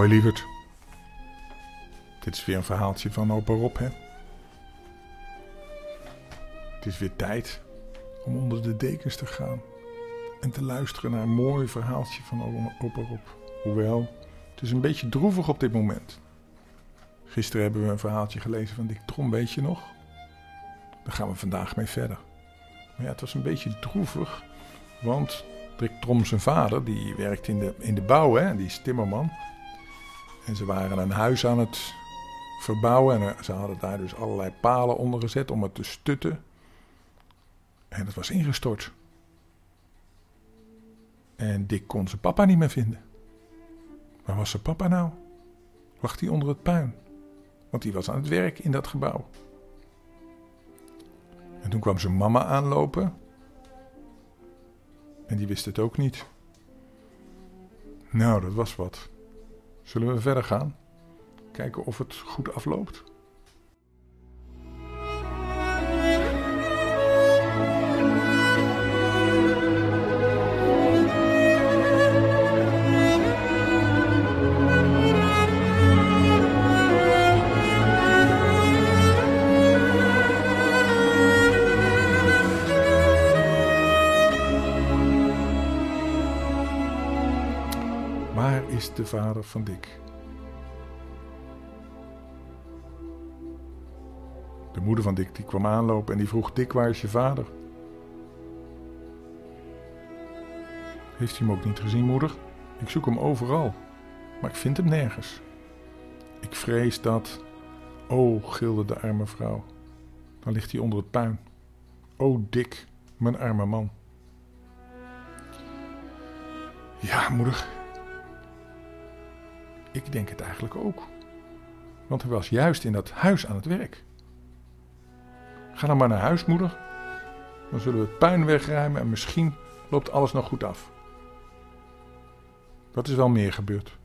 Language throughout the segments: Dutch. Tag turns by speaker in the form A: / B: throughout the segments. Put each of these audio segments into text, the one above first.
A: Hoi lieverd. Dit is weer een verhaaltje van opa Rob, hè? Het is weer tijd om onder de dekens te gaan en te luisteren naar een mooi verhaaltje van opa Rob. Hoewel, het is een beetje droevig op dit moment. Gisteren hebben we een verhaaltje gelezen van Dick Trom, weet je nog? Daar gaan we vandaag mee verder. Maar ja, het was een beetje droevig, want Dick Trom zijn vader, die werkt in de, in de bouw, hè? die is timmerman. En ze waren een huis aan het verbouwen en ze hadden daar dus allerlei palen onder gezet om het te stutten. En het was ingestort. En Dick kon zijn papa niet meer vinden. Waar was zijn papa nou? Lag hij onder het puin? Want die was aan het werk in dat gebouw. En toen kwam zijn mama aanlopen. En die wist het ook niet. Nou, dat was wat. Zullen we verder gaan? Kijken of het goed afloopt? Van Dick? De moeder van Dick die kwam aanlopen en die vroeg: Dick, waar is je vader? Heeft hij hem ook niet gezien, moeder? Ik zoek hem overal, maar ik vind hem nergens. Ik vrees dat. Oh, gilde de arme vrouw. Dan ligt hij onder het puin. Oh, Dick, mijn arme man. Ja, moeder. Ik denk het eigenlijk ook. Want hij was juist in dat huis aan het werk. Ga dan maar naar huis, moeder. Dan zullen we het puin wegruimen en misschien loopt alles nog goed af. Dat is wel meer gebeurd.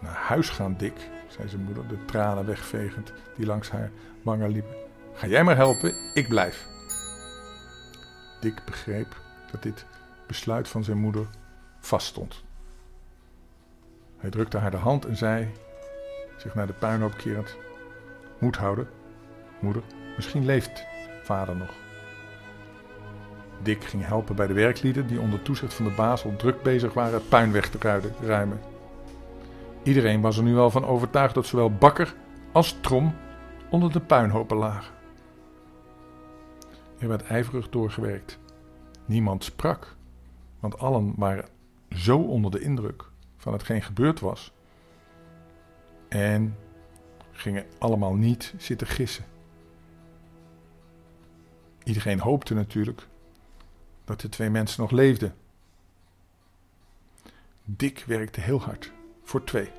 A: Naar huis gaan, Dick, zei zijn moeder, de tranen wegvegend die langs haar wangen liepen. Ga jij maar helpen, ik blijf. Dick begreep dat dit besluit van zijn moeder vaststond. Hij drukte haar de hand en zei, zich naar de puinhoop kerend: Moed houden, moeder, misschien leeft vader nog. Dick ging helpen bij de werklieden die onder toezicht van de baas druk bezig waren het puin weg te ruimen. Iedereen was er nu al van overtuigd dat zowel Bakker als Trom onder de puinhopen lagen. Er werd ijverig doorgewerkt. Niemand sprak, want allen waren zo onder de indruk van hetgeen gebeurd was. En gingen allemaal niet zitten gissen. Iedereen hoopte natuurlijk dat de twee mensen nog leefden. Dick werkte heel hard voor twee.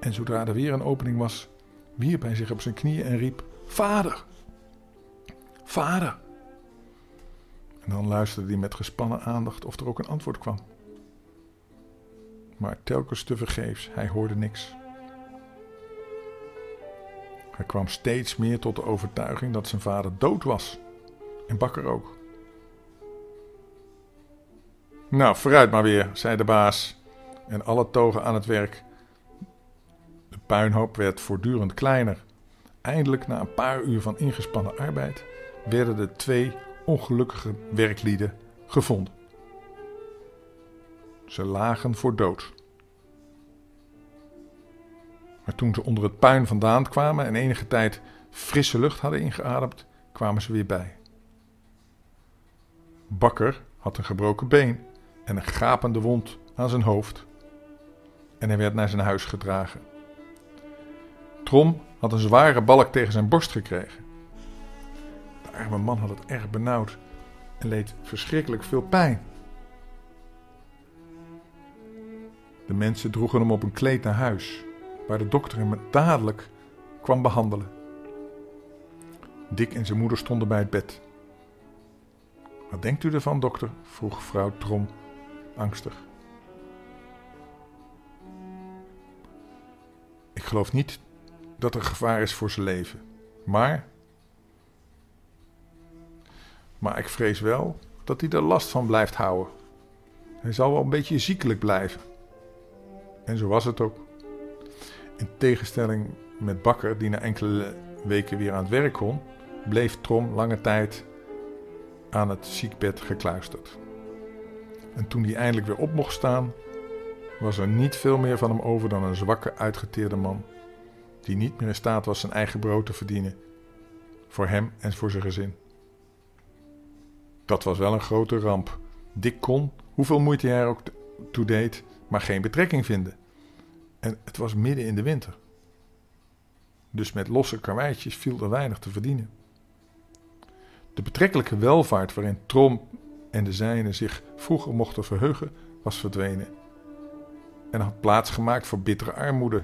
A: En zodra er weer een opening was, wierp hij zich op zijn knieën en riep: Vader! Vader! En dan luisterde hij met gespannen aandacht of er ook een antwoord kwam. Maar telkens tevergeefs, hij hoorde niks. Hij kwam steeds meer tot de overtuiging dat zijn vader dood was. En Bakker ook. Nou, vooruit maar weer, zei de baas. En alle togen aan het werk. De puinhoop werd voortdurend kleiner. Eindelijk, na een paar uur van ingespannen arbeid, werden de twee ongelukkige werklieden gevonden. Ze lagen voor dood. Maar toen ze onder het puin vandaan kwamen en enige tijd frisse lucht hadden ingeademd, kwamen ze weer bij. Bakker had een gebroken been en een gapende wond aan zijn hoofd. En hij werd naar zijn huis gedragen. Trom had een zware balk tegen zijn borst gekregen. De arme man had het erg benauwd en leed verschrikkelijk veel pijn. De mensen droegen hem op een kleed naar huis, waar de dokter hem dadelijk kwam behandelen. Dick en zijn moeder stonden bij het bed. Wat denkt u ervan, dokter? vroeg vrouw Trom angstig. Ik geloof niet dat er gevaar is voor zijn leven, maar. Maar ik vrees wel dat hij er last van blijft houden. Hij zal wel een beetje ziekelijk blijven. En zo was het ook. In tegenstelling met Bakker, die na enkele weken weer aan het werk kon, bleef Trom lange tijd aan het ziekbed gekluisterd. En toen hij eindelijk weer op mocht staan, was er niet veel meer van hem over dan een zwakke, uitgeteerde man, die niet meer in staat was zijn eigen brood te verdienen, voor hem en voor zijn gezin. Dat was wel een grote ramp. Dick kon, hoeveel moeite hij er ook toe deed, maar geen betrekking vinden. En het was midden in de winter. Dus met losse karweitjes viel er weinig te verdienen. De betrekkelijke welvaart waarin Trom en de zijnen zich vroeger mochten verheugen, was verdwenen en had plaats gemaakt voor bittere armoede.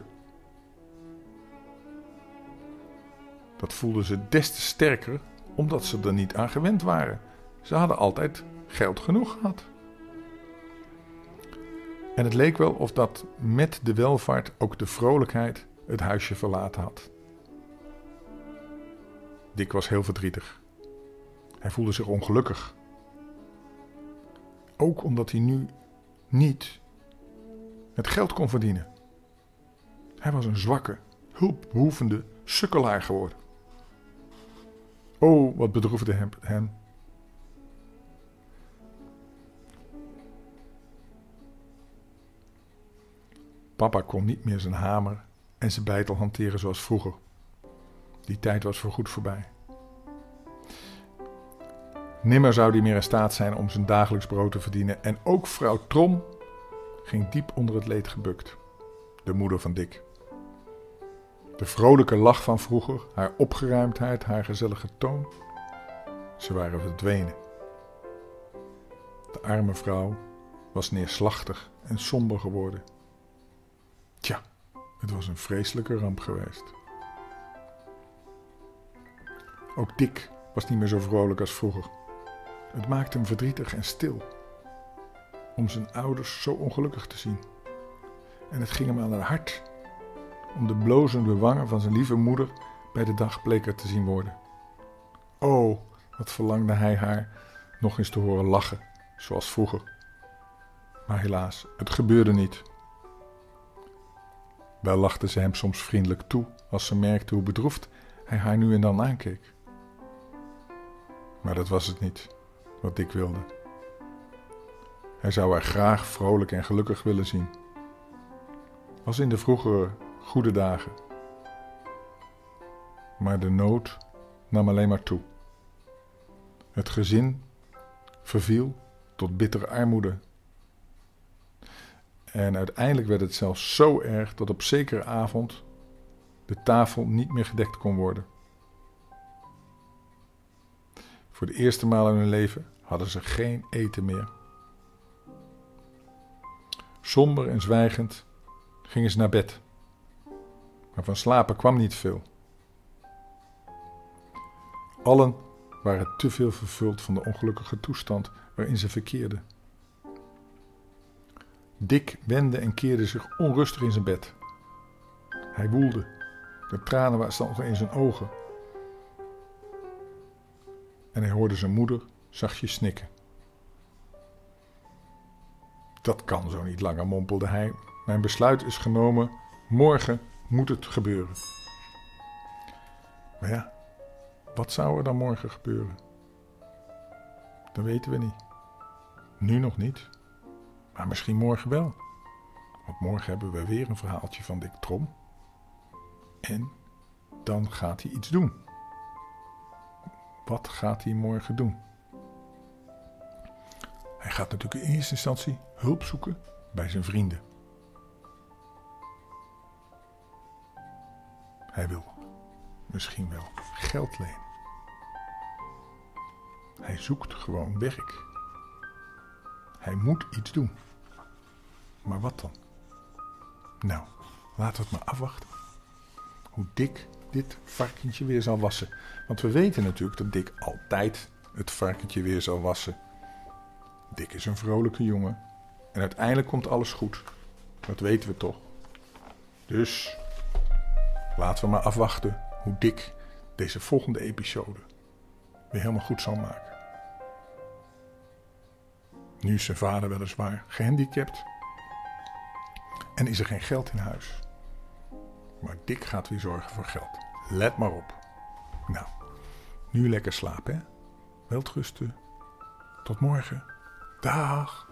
A: Dat voelden ze des te sterker omdat ze er niet aan gewend waren. Ze hadden altijd geld genoeg gehad. En het leek wel of dat met de welvaart ook de vrolijkheid het huisje verlaten had. Dick was heel verdrietig. Hij voelde zich ongelukkig. Ook omdat hij nu niet het geld kon verdienen. Hij was een zwakke, hulpbehoevende sukkelaar geworden. Oh, wat bedroefde hem. Papa kon niet meer zijn hamer en zijn bijtel hanteren zoals vroeger. Die tijd was voorgoed voorbij. Nimmer zou hij meer in staat zijn om zijn dagelijks brood te verdienen. En ook vrouw Trom ging diep onder het leed gebukt. De moeder van Dick. De vrolijke lach van vroeger, haar opgeruimdheid, haar gezellige toon. Ze waren verdwenen. De arme vrouw was neerslachtig en somber geworden. Het was een vreselijke ramp geweest. Ook Dick was niet meer zo vrolijk als vroeger. Het maakte hem verdrietig en stil om zijn ouders zo ongelukkig te zien. En het ging hem aan het hart om de blozende wangen van zijn lieve moeder bij de dag bleker te zien worden. Oh, wat verlangde hij haar nog eens te horen lachen, zoals vroeger. Maar helaas, het gebeurde niet. Wel lachte ze hem soms vriendelijk toe als ze merkte hoe bedroefd hij haar nu en dan aankeek. Maar dat was het niet wat Dick wilde. Hij zou haar graag vrolijk en gelukkig willen zien. Als in de vroegere goede dagen. Maar de nood nam alleen maar toe. Het gezin verviel tot bittere armoede. En uiteindelijk werd het zelfs zo erg dat op zekere avond de tafel niet meer gedekt kon worden. Voor de eerste maal in hun leven hadden ze geen eten meer. Somber en zwijgend gingen ze naar bed. Maar van slapen kwam niet veel. Allen waren te veel vervuld van de ongelukkige toestand waarin ze verkeerden. Dick wendde en keerde zich onrustig in zijn bed. Hij woelde. De tranen stonden in zijn ogen. En hij hoorde zijn moeder zachtjes snikken. Dat kan zo niet langer, mompelde hij. Mijn besluit is genomen. Morgen moet het gebeuren. Maar ja, wat zou er dan morgen gebeuren? Dat weten we niet. Nu nog niet. Maar misschien morgen wel. Want morgen hebben we weer een verhaaltje van Dick Trom. En dan gaat hij iets doen. Wat gaat hij morgen doen? Hij gaat natuurlijk in eerste instantie hulp zoeken bij zijn vrienden. Hij wil misschien wel geld lenen. Hij zoekt gewoon werk. Hij moet iets doen. Maar wat dan? Nou, laten we het maar afwachten. Hoe dik dit varkentje weer zal wassen. Want we weten natuurlijk dat Dick altijd het varkentje weer zal wassen. Dick is een vrolijke jongen. En uiteindelijk komt alles goed. Dat weten we toch. Dus laten we maar afwachten hoe Dick deze volgende episode weer helemaal goed zal maken. Nu is zijn vader weliswaar gehandicapt. En is er geen geld in huis. Maar Dick gaat weer zorgen voor geld. Let maar op. Nou, nu lekker slapen, hè? Welterusten. Tot morgen. Dag.